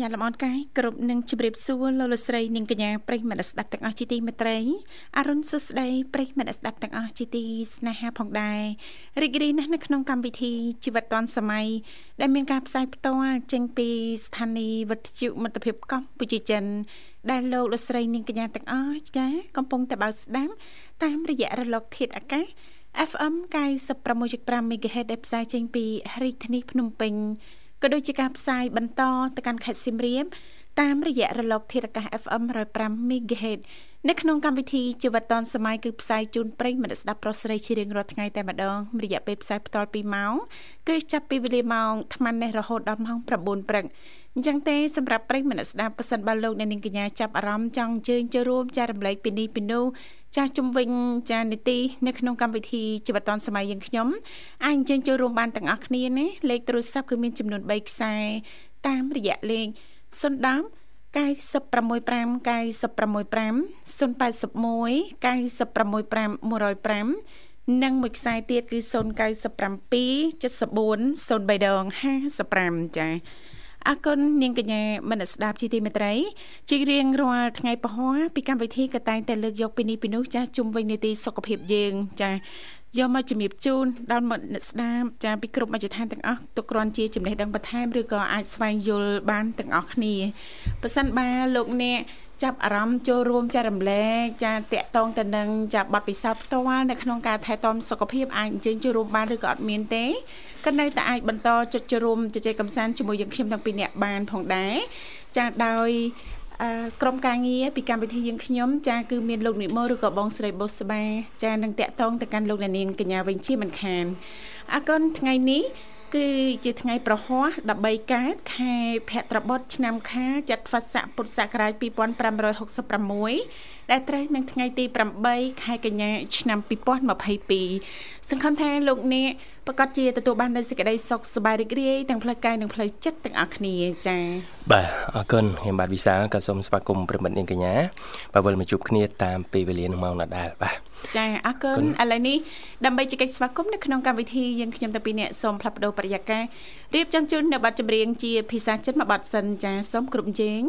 ញ្ញាតលំអរកាយគ្រប់នឹងជម្រាបសួរលោកលោកស្រីនិងកញ្ញាប្រិយមិត្តស្ដាប់ទាំងអស់ជាទីមេត្រីអរុនសុស្ដីប្រិយមិត្តស្ដាប់ទាំងអស់ជាទីស្នេហាផងដែររីករាយណាស់នៅក្នុងកម្មវិធីជីវិតឌွန်សម័យដែលមានការផ្សាយផ្ទាល់ចេញពីស្ថានីយ៍វិទ្យុមិត្តភាពកម្ពុជាចិនដែលលោកលោកស្រីនិងកញ្ញាទាំងអស់ចាកំពុងតែបើកស្ដាប់តាមរយៈរលកធាតុអាកាស FM 96.5 MHz ដែលផ្សាយចេញពីរាជធានីភ្នំពេញ ក៏ដូចជាការផ្សាយបន្តទៅកាន់ខេត្តសៀមរាបតាមរយៈរលកធាតុអាកាស FM 105 MHz នៅក្នុងកម្មវិធីជីវិតឌွန်សម័យគឺផ្សាយជូនប្រិយមិត្តស្ដាប់ប្រុសស្រីជារៀងរាល់ថ្ងៃតែម្ដងរយៈពេលផ្សាយផ្ទាល់2ម៉ោងគឺចាប់ពីវេលាម៉ោង8:00នេះរហូតដល់ម៉ោង9ព្រឹក អញ្ចឹងទេសម្រាប់ប្រិយមិត្តស្ដាប់ប៉ះសិនបើលោកអ្នកនាងកញ្ញាចាប់អារម្មណ៍ចង់ជើញចូលរួមចែករំលែកពីនេះពីនោះចាស់ជំវិញចានីតិនៅក្នុងកម្មវិធីជីវិតឌុនសម័យយើងខ្ញុំអាចអញ្ជើញចូលរួមបានទាំងអស់គ្នាណាលេខទូរស័ព្ទគឺមានចំនួន3ខ្សែតាមរយៈលេខ010 965 965 081 965 105និងមួយខ្សែទៀតគឺ097 74 03ដង55ចា៎ អរគុណនាងកញ្ញាមនស្ដាប់ជីទីមេត្រីជារៀងរាល់ថ្ងៃពហុពីកម្មវិធីក៏តែងតែលើកយកពីនេះពីនោះចាស់ជុំវិញនីតិសុខភាពយើងចាស់យកមកជំរាបជូនដល់មិត្តអ្នកស្ដាប់ចាពីគ្រប់មជ្ឈដ្ឋានទាំងអស់ទុកគ្រាន់ជាចំណេះដឹងបន្ថែមឬក៏អាចស្វែងយល់បានទាំងអស់គ្នាប៉ះសិនបាលោកអ្នកចាប់អារម្មណ៍ចូលរួមចែករំលែកចាតកតងទៅនឹងចាប័ណ្ណពិសោធន៍ផ្ទាល់នៅក្នុងការថែទាំសុខភាពអាចអញ្ជើញចូលរួមបានឬក៏អត់មានទេ ក៏នៅតែអាចបន្តចុចចូលរួមជជែកកម្សាន្តជាមួយយើងខ្ញុំទាំងពីរនាក់បានផងដែរចាដោយក្រុមការងារពីកម្មវិធីយើងខ្ញុំចាគឺមានលោកនិមលឬក៏បងស្រីបុស្បាចានឹងតាក់ទងទៅកាន់លោកអ្នកនាងកញ្ញាវិញជាមិនខានអរគុណថ្ងៃនេះគឺជាថ្ងៃប្រហ័ស13កើតខែភទ្របទឆ្នាំខាចត្វាស័កពុទ្ធសករាជ2566 ដែលត្រូវនឹងថ្ងៃទី8ខែកញ្ញាឆ្នាំ2022សង្ឃឹមថាលោកអ្នកប្រកាសជាទទួលបាននូវសេចក្តីសុខសប្បាយរីករាយទាំងផ្លូវកាយនិងផ្លូវចិត្តទាំងអស់គ្នាចា៎បាទអរគុណខ្ញុំបាទវិសាលក៏សូមស្វាគមន៍ប្រិមិត្តនាងកញ្ញាបាទវិលមកជួបគ្នាតាមពេលវេលានឹងម៉ោងដដែលបាទចាអរគុណឥឡូវនេះដើម្បីជែកស្វាគមន៍នៅក្នុងកម្មវិធីយើងខ្ញុំតាពីអ្នកសូមផ្លាប់បដោប្រយាកររៀបចំជូននៅប័ណ្ណចម្រៀងជាភាសាចិនមួយប័ណ្ណសិនចាសូមគ្រប់ជេង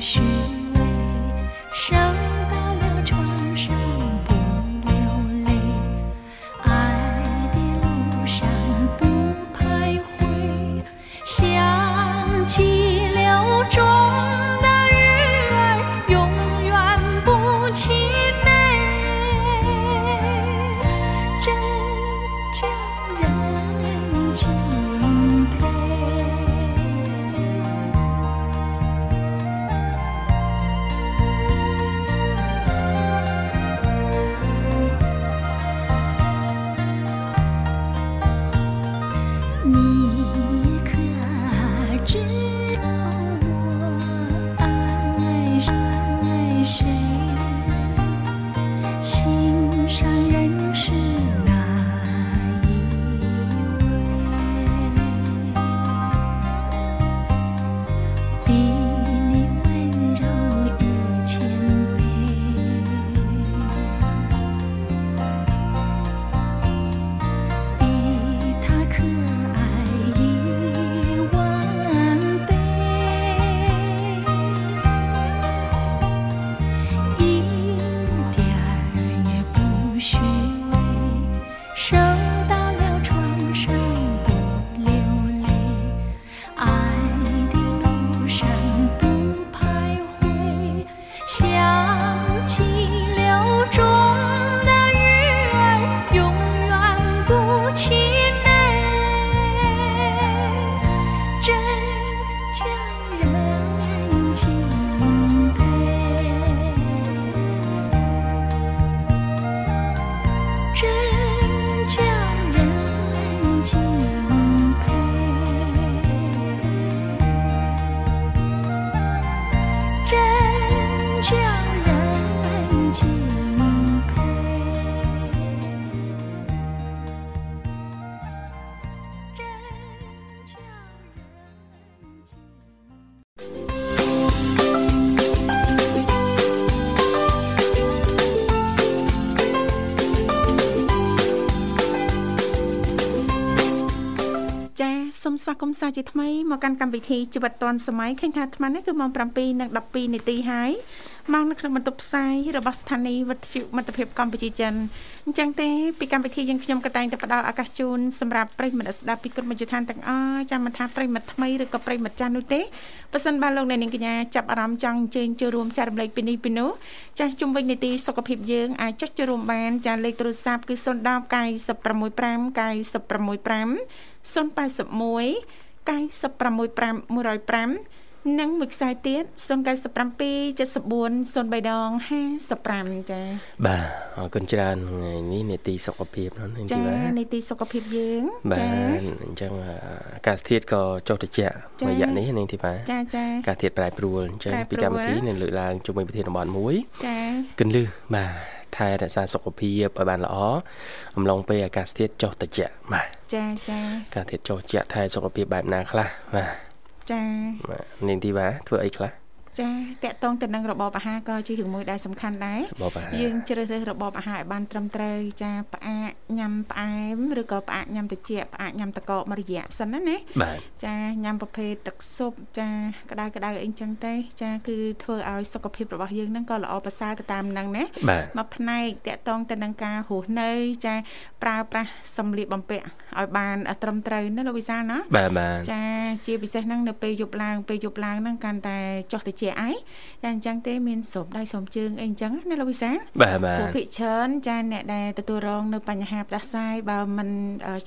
许 ស្វាគមន៍សាជាថ្មីមកកាន់កម្មវិធីជីវិតឌွန်សម័យឃើញថាអាត្មានេះគឺម៉ោង7:12នាទីហើយមកនៅក្នុងបន្ទប់ផ្សាយរបស់ស្ថានីយ៍វិទ្យុមិត្តភាពកម្ពុជាចិនអញ្ចឹងទេពីកម្មវិធីយើងខ្ញុំក៏តែងតែផ្ដល់ឱកាសជូនសម្រាប់ប្រិយមិត្តស្ដាប់ពីក្រុមវិទ្យុឋានទាំងអស់ចាំមិនថាប្រិយមិត្តថ្មីឬក៏ប្រិយមិត្តចាស់នោះទេប៉ះសិនបានលោកអ្នកនាងកញ្ញាចាប់អារម្មណ៍ចង់អញ្ជើញចូលរួមចែករំលែកពីនេះពីនោះចាស់ជុំវិញនីតិសុខភាពយើងអាចចុចចូលរួមបានចាស់លេខទូរស័ព្ទគឺ010 965 965 081 965 105និងមួយខ្សែទៀត097 74 03ដង55ចា៎បាទអរគុណច្រើនថ្ងៃនេះនេតិសុខភាពនោះនាងធីវ៉ាចា៎នេតិសុខភាពយើងបាទអញ្ចឹងអាកាសធាតុក៏ចុះត្រជាក់រយៈនេះនាងធីវ៉ាចាចាអាកាសធាតុប្រែប្រួលអញ្ចឹងពីកម្មវិធីនឹងលើកឡើងជាមួយប្រធានបទមួយចាគន្លឹះបាទ ថែរក្សាសុខភាពឲ្យបានល្អអំឡុងពេលអាកាសធាតុចុះត្រជាក់បាទចាចាអាកាសធាតុចុះត្រជាក់ថែសុខភាពបែបណាខ្លះបាទចាបាទនាងធីវ៉ាធ្វើអីខ្លះ ចាតកតងទៅនឹងរបបអាហារក៏ជារឿងមួយដែលសំខាន់ដែរយើងជ្រើសរើសរបបអាហារឲ្យបានត្រឹមត្រូវចាផ្អាកញ៉ាំផ្អែមឬក៏ផ្អាកញ៉ាំត្រជាក់ផ្អាកញ៉ាំតកមួយរយៈសិនណាណាចាញ៉ាំប្រភេទទឹកស៊ុបចាក្តៅក្តៅអីចឹងទេចាគឺធ្វើឲ្យសុខភាពរបស់យើងហ្នឹងក៏ល្អប្រសើរទៅតាមហ្នឹងណាមកផ្នែកតកតងទៅនឹងការរស់នៅចាប្រើប្រាស់សម្លៀកបំពាក់ឲ្យបានត្រឹមត្រូវណាលោកវិសាលណាបាទបាទចាជាពិសេសហ្នឹងនៅពេលយប់ឡើងពេលយប់ឡើងហ្នឹងកាន់តែចុះតិចអីតែអញ្ចឹងទេមានស្រូបដៃស្រូបជើងអីអញ្ចឹងណាលោកវិសាបាទបាទពួកភិកច្រើនចាអ្នកដែលទទួលរងនៅបញ្ហាផ្ដាសាយបើមិន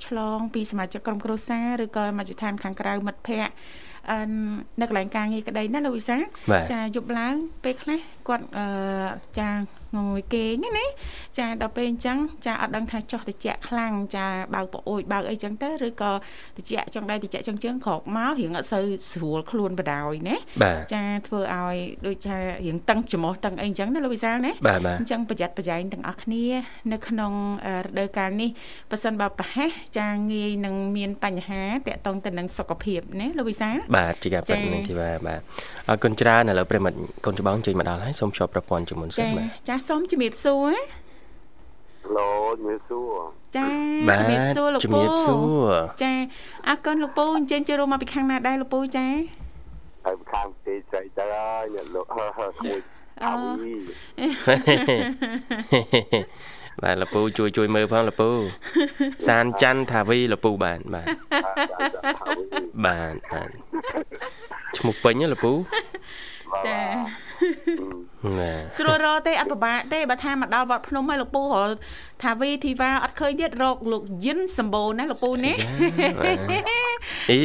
ឆ្លង ពីសមាជិកក្រុមគ្រួសារឬក៏មជ្ឈដ្ឋានខាងក្រៅមិត្តភ័ក្តិនៅកន្លែងការងារក្តីណាលោកវិសា ចាយប់ឡើងពេលខ្លះគាត់ចា ងងុយគេងណាចាដល់ពេលអញ្ចឹងចាអត់ដឹងថាចុះតិចខ្លាំងចាបើកប្អូចបើកអីចឹងទៅឬក៏តិចចង់ដៃតិចចង់ជើងក្រោកមករៀងអត់សូវស្រួលខ្លួនបដ ாய் ណាចាធ្វើឲ្យដូចថារៀងតឹងច្រមុះតឹងអីចឹងណាលោកវិសាលណាអញ្ចឹងប្រយ័ត្នប្រយែងទាំងអស់គ្នា នៅក្នុងរដូវកាលនេះប៉ះសិនបើប្រហែសចាងាយនឹងមានបញ្ហាតាក់ទងទៅនឹងសុខភាពណាលោកវិសាលបាទជាការពិតនេះទីបាទបាទអរគុណច្រើនឥឡូវប្រិមិត្តកូនច្បងចេញមកដល់ហើយសូមជួបប្រព័ន្ធជាមុនសិនបាទចាសូមជំរាបសួរឡូជំរាបសួរចាជំរាបសួរលោកពូជំរាបសួរចាអរគុណលោកពូអញ្ជើញចូលរួមមកពីខាងណាដែរលោកពូចាហើយខាងទេស្រីទៅហើយលោកហឺហឺគួយអើបាទលពូជួយជួយមើលផងលពូសានច័ន្ទថាវីលពូបាទបាទបាទបាទឈ្មោះពេញលពូចា ស្រួលរទេអត់ពិបាកទេបើថាមកដល់វត្តភ្នំហើយលោកពូរថាវីធីវ៉ាអត់ឃើញទៀតរកលោកយិនសម្បូរណាលោកពូនេះអី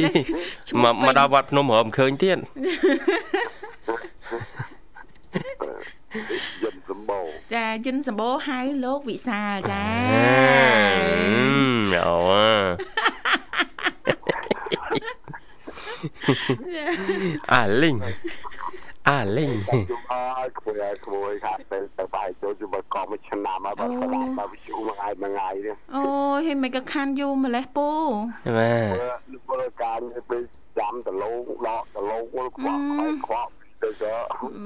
មកមកដល់វត្តភ្នំរកមិនឃើញទៀតយិនសម្បូរចាយិនសម្បូរហៅលោកវិសាលចាអូអាលីង អាលេងអើក្មួយក្មួយខាត់ទៅទៅបាយចូលជុំកោមួយឆ្នាំហើយបើស្ដាប់បើវិជុមួយថ្ងៃមួយថ្ងៃនេះអូយហេមិនក៏ខានយូរម្លេះពូបាទពលការនេះពេលចាំដលងដកដលងវល់ខ្វក់ខ្វក់ខ្វក់ទៅទៅ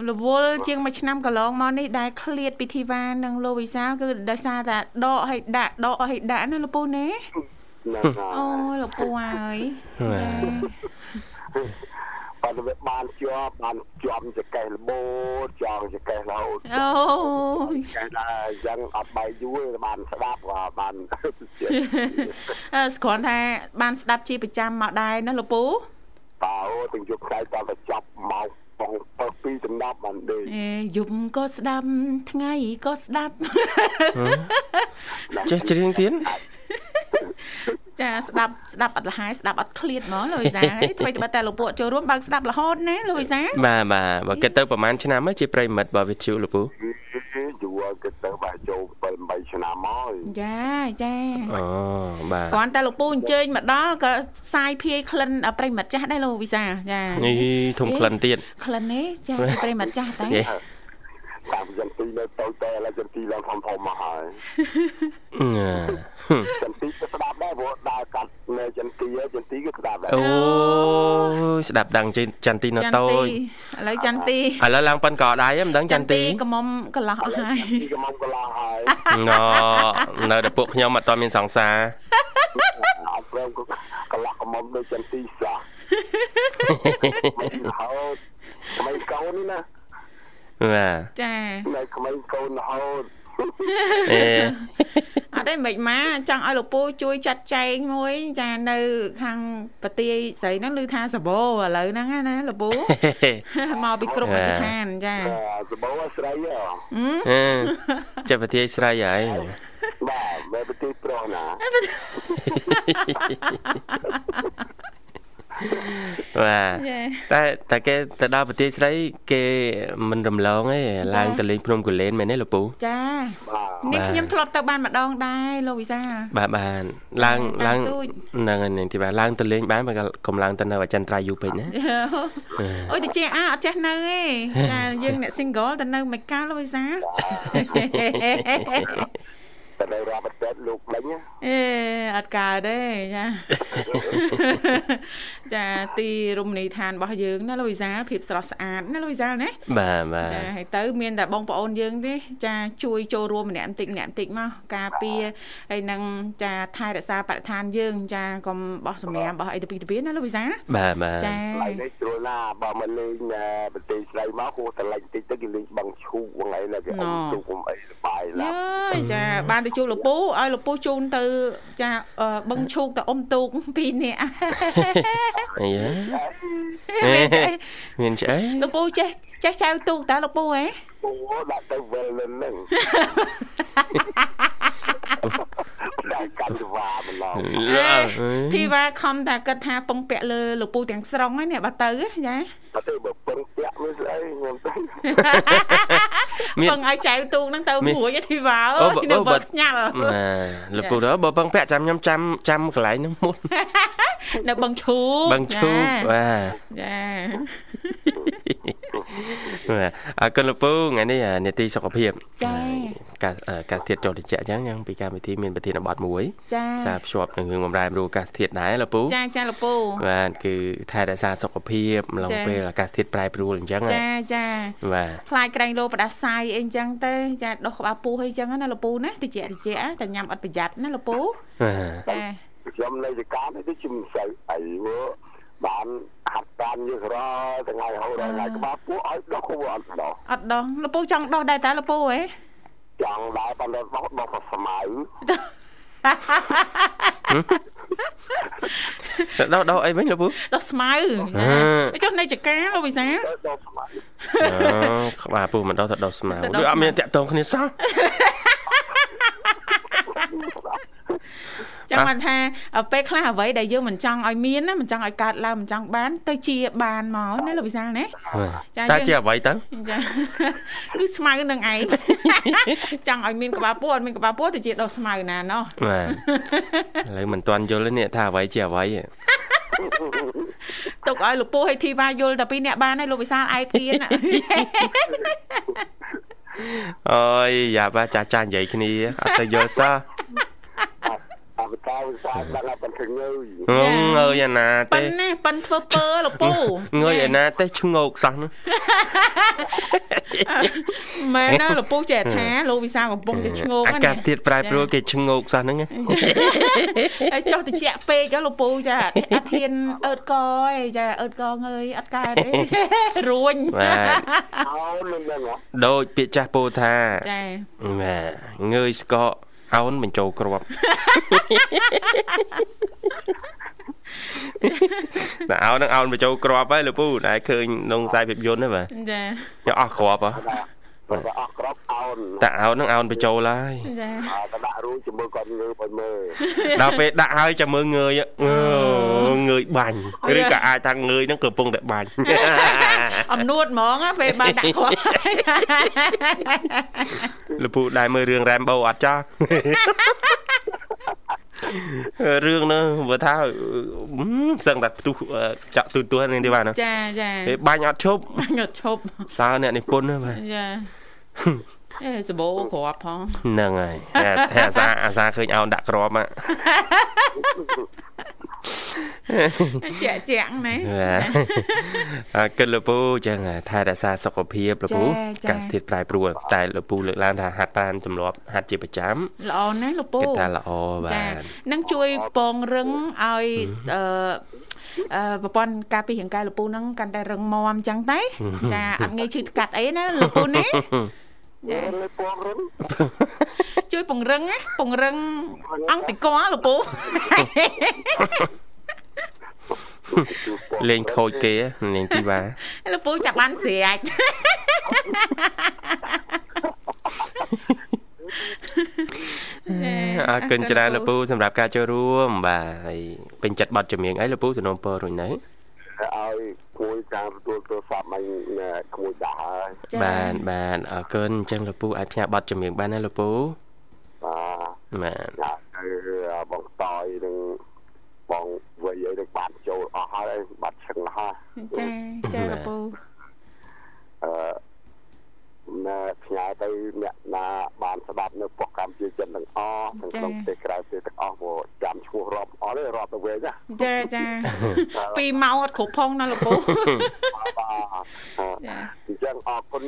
រវល់ជាងមួយឆ្នាំកន្លងមកនេះដែលឃ្លាតពីធីវ៉ានិងលោកវិសាលគឺដោយសារតែដកឲ្យដាក់ដកឲ្យដាក់ណាលោកពូណាអូលោកពូហើយចា បើវាបានជាប់បានជាប់ចកេះលបូតចង់ចកេះរហូតអូចេះតែអញ្ចឹងអត់បាយយូរបានស្ដាប់បានអឺស្គ្រាន់ថាបានស្ដាប់ជាប្រចាំមកដែរណាលោកពូតើទាំងយប់ថ្ងៃតទៅចាប់មកបងទៅពីដំណាប់បានដេកអេយប់ក៏ស្ដាប់ថ្ងៃក៏ស្ដាប់ចេះច្រៀងទៀត ចាស្ដាប់ស្ដាប់អត់លហើយស្ដាប់អត់ឃ្លាតហ្មងលោកវិសាហើយធ្វើតែតែលោកពួកចូលរួមបើកស្ដាប់រហូតណាលោកវិសាបាទបាទបើគិតទៅប្រហែលឆ្នាំហើយជាប្រិមិត្តរបស់វិទ្យុលោកពូយូរគិតទៅបាទចូល7 8ឆ្នាំមកចាចាអូបាទគ្រាន់តែលោកពូអញ្ជើញមកដល់ក៏សាយភាយក្លិនប្រិមិត្តចាស់ដែរលោកវិសាចានេះធំក្លិនទៀតក្លិននេះចាប្រិមិត្តចាស់តែតាមចន្ទីនៅតូចតែឥឡូវចន្ទីឡើងធំធំមកហើយ ចន្ទីក៏ស្ដាប់ដែរព្រោះដើរកាត់នៅចន្ទីចន្ទីក៏ស្ដាប់ដែរអូស្ដាប់ដឹងចន្ទីនៅតូចឥឡូវចន្ទីឥឡូវឡើងប៉ិនកដៃមិនដឹងចន្ទីកមុំកន្លោះអស់ហើយកមុំកន្លោះហើយណនៅតែពួកខ្ញុំអត់តមានសង្សារអត់ព្រមក៏កន្លោះកមុំខ្ញុំដូចចន្ទទីសោះមិនរហូតក្មេងកូននេះណាបាទចានៅក្មេងកូនរហូតអេអ ត់ទេមិនមកចង់ឲ្យលោកពូជួយចាត់ចែងមួយចានៅខាងប្រទាយស្រីហ្នឹងឮថាសបោឥឡូវហ្នឹងណាលោកពូមកពីគ្រប់មជ្ឈដ្ឋានចាសបោស្រីហ៎ហឹមអឺចាប់ប្រទាយស្រ័យហើយបាទមែនប្រទេសប្រុសណា បាទចាតែតែគេទៅដល់ប្រទេសស្រី គេមិនរំលងទេឡើងទៅលេងភ្នំកូលែនមែនទេលោកពូចាបាទនេះបាទខ្ញុំធ្លាប់ទៅបានម្ដងដែរលោកវិសាលបាទបានឡើងតាមឡើងទូចហ្នឹងហើយនាងទីបាទឡើងទៅលេងបានបើកុំឡើងទៅនៅអចិន្ត្រៃយ៍យូរពេកណាអូយទៅជាអាអត់ចេះនៅទេចាយើងអ្នក single ទៅនៅមិនកាលលោកវិសាល តែនៅរាប់ប្រទេសលោកលេងណាអេអត់កើតទេចាចាទីរមណីយដ្ឋានរបស់យើងណាលោកវិសាលភាពស្រស់ស្អាតណាលោកវិសាលណាបាទបាទចាហើយទៅមានតែបងប្អូនយើងទេចាជួយចូលរួមម្នាក់បន្តិចម្នាក់បន្តិចមកការពារហើយនឹងចាថែរក្សាបរិស្ថានយើង ចាកុំបោះសម្រាមបោះអីទៅពីទៅពីណាលោកវិសាលបាទបាទចាឡៃនេះស្រួលណាបើមកលេងប្រទេសស្រីមកគួរតែលេងតិចទៅគេលេងបឹងឈូកហ្នឹងហើយណាគេអីទូកុំអី សបាយយើណាស់យចាបានទៅជួបលោកពូឲ្យលោកពូជូនទៅចាអឺបឹងឈូកទៅអ៊ំទូកពីរនាក់អីហ៎មានអីមានឆ្អីលោកពូចេះចេះចៅទូកតើលោកពូហ៎ពូដាក់ទៅវិលនឹង ហ្នឹងតែកាន់ទៅវ៉ាម្លងធីវ៉ាខំតែគិតថាពឹងពាក់លើលោកពូទាំងស្រុងហ្នឹងនេះបើទៅចាបើទៅបើពឹងពាក់វាស្អីខ្ញុំទៅមានពឹងឲ្យចៅទូកហ្នឹងទៅមានមួយឯធីវ៉ាអើអូយបើនៅអូបើបើញ៉ាល់បាទលោកពូដល់បើពឹងពាក់ចាំខ្ញុំចាំចាំកន្លែងហ្នឹងមុននៅបឹងឈូកបឹងឈូកបាទចាបាទ អរគុណលោកពូថ្ងៃនេះអានេតិសុខភាពចាការអឺការធាតុចូលត្រជាក់អញ្ចឹងយ៉ាងពីកម្មវិធីមានប្រធានបទមួយចាសារភ្ជាប់នឹងរឿងបំរែបំរួលអាកាសធាតុដែរលោកពូចាចាលោកពូបាទគឺថែរក្សាសុខភាពម្លងចា៎ពេលអាកាសធាតុប្រែប្រួលអញ្ចឹងណាចាចាបាទខ្លាយក្រែងលោផ្ដាសាយអីអញ្ចឹងទៅចាដោះក្បាលពូអីអញ្ចឹងណាលោកពូណាតិចតិចតែញ៉ាំអត់ប្រយ័ត្នណាលោកពូបាទចាខ្ញុំនៅចកានេះគឺខ្ញុំស្អីអីមើលបាន ហាត់តាមយើងរហថ្ងៃហូរថ្ងៃក្បាលពួកឲ្យដោះគួរអត់ដោះអត់ដោះលោកពូចង់ដោះដែរតើលោកពូហ៎ចង់ដែរបានដោះដោះស្មៅដោះដោះអីវិញលោកពូដោះស្មៅអឺណាចុះនៅចកាលោកវិសាដោះស្មៅអូក្បាលពូមិនដោះទៅដោះស្មៅទៅដោះវាអត់ស្មៅមានតាក់ទងគ្នាសោះ ចាំបានថាពេលខ្លះអ្វីដែលយើងមិនចង់ឲ្យមានណាមិនចង់ឲ្យកើតឡើងមិនចង់បាន ទៅជាបានមកណាលោកវិសាលណាចាតែយើងជាអ្វីទៅចាគឺស្មៅនឹងឯងចង់ឲ្យមានក្បាលពោះអត់មានក្បាលពោះទៅជាដោះស្មៅណាណោះបាទឥឡូវមិនទាន់យល់ទេនេះថាអ្វីជាអ្វីទេទុកឲ្យលោកពូឲ្យធីវ៉ាយល់តែពីរអ្នកបានហើយលោកវិសាលឯពៀនអូយយ៉ាប់ចាស់ចាស់និយាយគ្នាអត់ទៅយល់សោះអ បតាវិសាដល់តែបន្ទងើយងងងើយអាណាប៉ិទេនណាប៉ិនធ្វើពើលោកពូងើយអាណាទេឈ្ងោកសោះហ្នឹងមែនណាលោកពូចេះថាលោកវិសាលកំពុងតែឈ្ងោកអាកាសធាតុប្រែប្រួលគេឈ្ងោកសោះហ្នឹងហើយចុះតិចពេកហ៎លោកពូចាអត់ហ៊ានអើតកឯងចាអើតកងើយអត់កើតទេរួញបាទអោនឹងហ្នឹងហ៎ដូចពាក្យចាស់ពោលថាចាបាទងើយស្កក អោនបញ្ចូលគ្រាប់តែអោននឹងអោនបញ្ចូលគ្រាប់ហើយលោកពូដែលឃើញក្នុងខ្សែភាពយន្តហ្នឹងបាទចាយកអស់គ្រាប់ហ៎ បើអស់ក្របអោនតែអោននឹងអោនបញ្ចូលហើយចាអើទៅដាក់រួចជាមួយគាត់ងើបឲ្យមើលដល់ពេលដាក់ហើយចាំមើលងើយអឺងើយបាញ់ឬក៏អាចថាងើយហ្នឹងកំពុងតែបាញ់អំនួតហ្មងណាពេលបានដាក់គាត់លោកពូដែរមើលរឿង Rambo អត់ចាស់ រឿងហ្នឹងបើថាអឺសឹងតែផ្ទុះអឺចាក់ទូទួហ្នឹងទេបាទណាចាចាពេលបាញ់អត់ឈប់ញត់ឈប់សើអ្នកនិពន្ធហ្នឹងបាទចា អេសបោក្របផងហ្នឹងហើយអាអាសាអាសាឃើញអោនដាក់ក្របមកជាក់ជាក់ណាបាទអរគុណលោកពូចឹងថែរក្សាសុខភាពលោកពូកាសធាតុប្រែប្រួលតែលោកពូលើកឡើងថាហាត់បានទម្លាប់ហាត់ជាប្រចាំល្អណាស់លោកពូគិតថាល្អបាទនឹងជួយពងរឹងឲ្យអឺអឺប្រព័ន្ធការពាររាងកាយលោកពូហ្នឹងកាន់តែរឹងមាំអញ្ចឹងតែចាអត់ងាយឈឺថ្កាត់អីណាលោកពូណាចា ពងរឹងជួយពង្រឹងណាពង្រឹងអង្គតិកលោកពូលេងខូចគេលេងទីវ៉ាលោកពូចាប់បានស្រែកអរគុណច្រើនលោកពូសម្រាប់ការចូលរួមបាទហើយពេញចិត្តបတ်ចម្រៀងអីលោកពូសនំពររួចនៅឲ្យ គួយតាមទទួលទូរស័ព្ទមិនក្មួយដាស់ហើយបានបានអរគុណអញ្ចឹងលោកពូអាចផ្ញើបတ်ចម្រៀងបានណាលោកពូបាទបាទទៅបងតយនឹងបងវ័យអីនឹងបានចូលអស់ហើយបាត់ឈឹងហើយចាចាលោកពូអឺណែ ផ្ញើទៅអ្នកណាបានស្ដាប់នៅប៉ុស្តិ៍កម្ពុជាចិនទាំងអស់ទាំងក្នុងប្រទេសក្រៅប្រទេសទាំងអស់មកចាំឈ្មោះរាប់អត់ទេរាប់ទៅវិញណាចាចាពីម៉ោងអត់គ្រប់ផងណាលោកពូចាអញ្ចឹងអរគុណ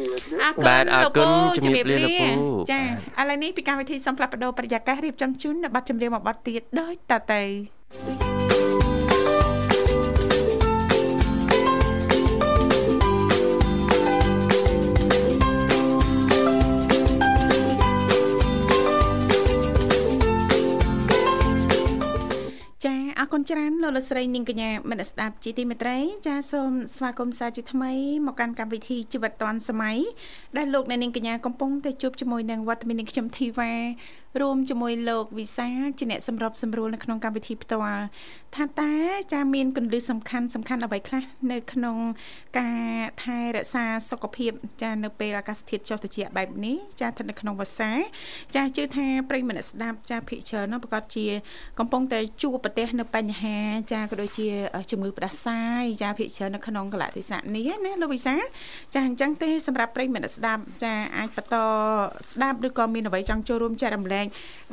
បាទអរគុណជំរាបលាលោកពូចាឥឡូវនេះពីកម្មវិធីសំផ្លាប់បដោប្រយាកររៀបចំជូននៅប័ណ្ណចម្រៀងមួយប័ណ្ណទៀតដោយតទៅ អរគុណច្រើនលោកលស្រីនាងកញ្ញាមនស្ដាប់ជីទីមេត្រី ចាសូមស្វាគមន៍សាជាថ្មីមកកាន់កម្មវិធីជីវិតឌွန်សម័យដែលលោកអ្នកនាងកញ្ញាកំពុងតែជួបជាមួយនឹងវត្តមាននាងខ្ញុំធីវ៉ារួមជាមួយលោកវិសាជាអ្នកសម្របសម្រួលនៅក្នុងកម្មវិធីផ្ទាល់ថាតើចាមានគន្លឹះសំខាន់សំខាន់អ្វីខ្លះនៅក្នុងការថែរក្សាសុខភាព ចានៅពេលអាកាសធាតុចុះត្រជាក់បែបនេះចាស្ថិតនៅក្នុងវស្សាចាជឿថាប្រិយមិត្តស្ដាប់ចាភិកច្រើននោះប្រកាសជា កំពុងតែជួបប្រទះនៅបញ្ហាចាក៏ដូចជាជំងឺផ្ដាសាយចាភិកច្រើននៅក្នុងកលៈទេសៈនេះណាលោកវិសា ចាអញ្ចឹងទេសម្រាប់ប្រិយមិត្តស្ដាប់ចាអាចបន្តស្ដាប់ឬក៏មានអ្វីចង់ចូលរួមចែករំលែក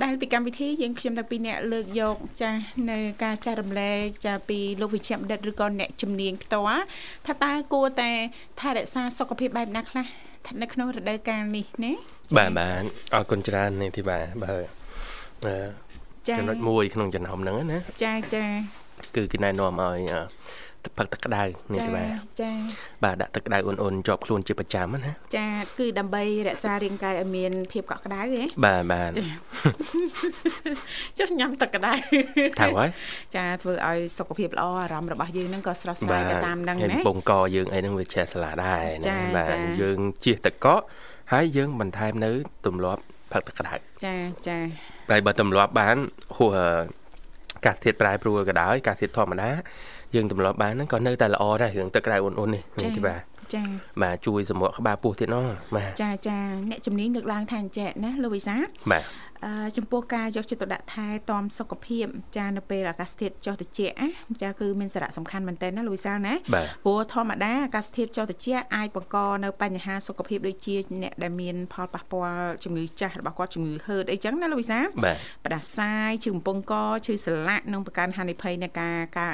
ដែលពីកម្មវិធីយើងខ្ញុំតាំងពីអ្នកលើកយកចានៅការចែករំលែកចាពីលោកវិជ្ជបណ្ឌិតឬក៏អ្នកជំនាញផ្ទាល់ថាតើគួរតែថែរក្សាសុខភាពបែបណាខ្លះស្ថិតនៅក្នុងរដូវកាលនេះណាបាទបាទអរគុណច្រើននេះទីបាទបើ ចំណុចមួយក្នុងចំណោមហ្នឹងណាចាចាគឺគេណែនាំឲ្យផឹកទឹកក្តៅនេះទេបាទចាបាទដាក់ទឹកក្តៅអ៊ុនអ៊ុនជាប់ខ្លួនជាប្រចាំណាចាគឺដើម្បីរក្សារាងកាយឲ្យមានភាពកក់ក្តៅហ៎បាទបាទចុះញ៉ាំទឹកក្តៅថាហើយចាធ្វើឲ្យសុខភាពល្អអារម្មណ៍របស់យើងហ្នឹងក៏ស្រស់ស្រាយទៅតាមហ្នឹងណាបំកយើងអីហ្នឹងវាជ្រះស្លាដែរណាបាទយើងជៀសទឹកកកហើយយើងបន្ថែមនៅទម្លាប់ផឹកទឹកក្តៅចាចា ហើយបើទម្លាប់បានហួសកាសធាតុប្រែប្រួលក៏ដោយកាសធាតុធម្មតាយើងទម្លាប់បានហ្នឹងក៏នៅតែល្អដែររឿងទឹកក្តៅអ៊ុនអ៊ុននេះនេះទីបាទចាបាទជួយសម្រក់ក្បាលពោះទៀតណោះបាទចាចាអ្នកជំនាញលើកឡើងថាអញ្ចឹងណាលោកវិសាបាទ ចំពោះការយកចិត្តទុកដាក់ថែទាំសុខភាពចានៅពេលអាកាសធាតុចុះត្រជាក់ចាគឺមានសារៈសំខាន់មែនទែនណាលោកវិសាលណាព្រោះធម្មតាអាកាសធាតុចុះត្រជាក់អាចបង្កនៅបញ្ហាសុខភាពដូចជាអ្នកដែលមានផលប៉ះពាល់ជំងឺចាស់របស់គាត់ជំងឺហឺតអីចឹងណាលោកវិសាលផ្ដាសាយឈឺកំពង់កឈឺសន្លាក់និងបង្កើនហានិភ័យនៃការការ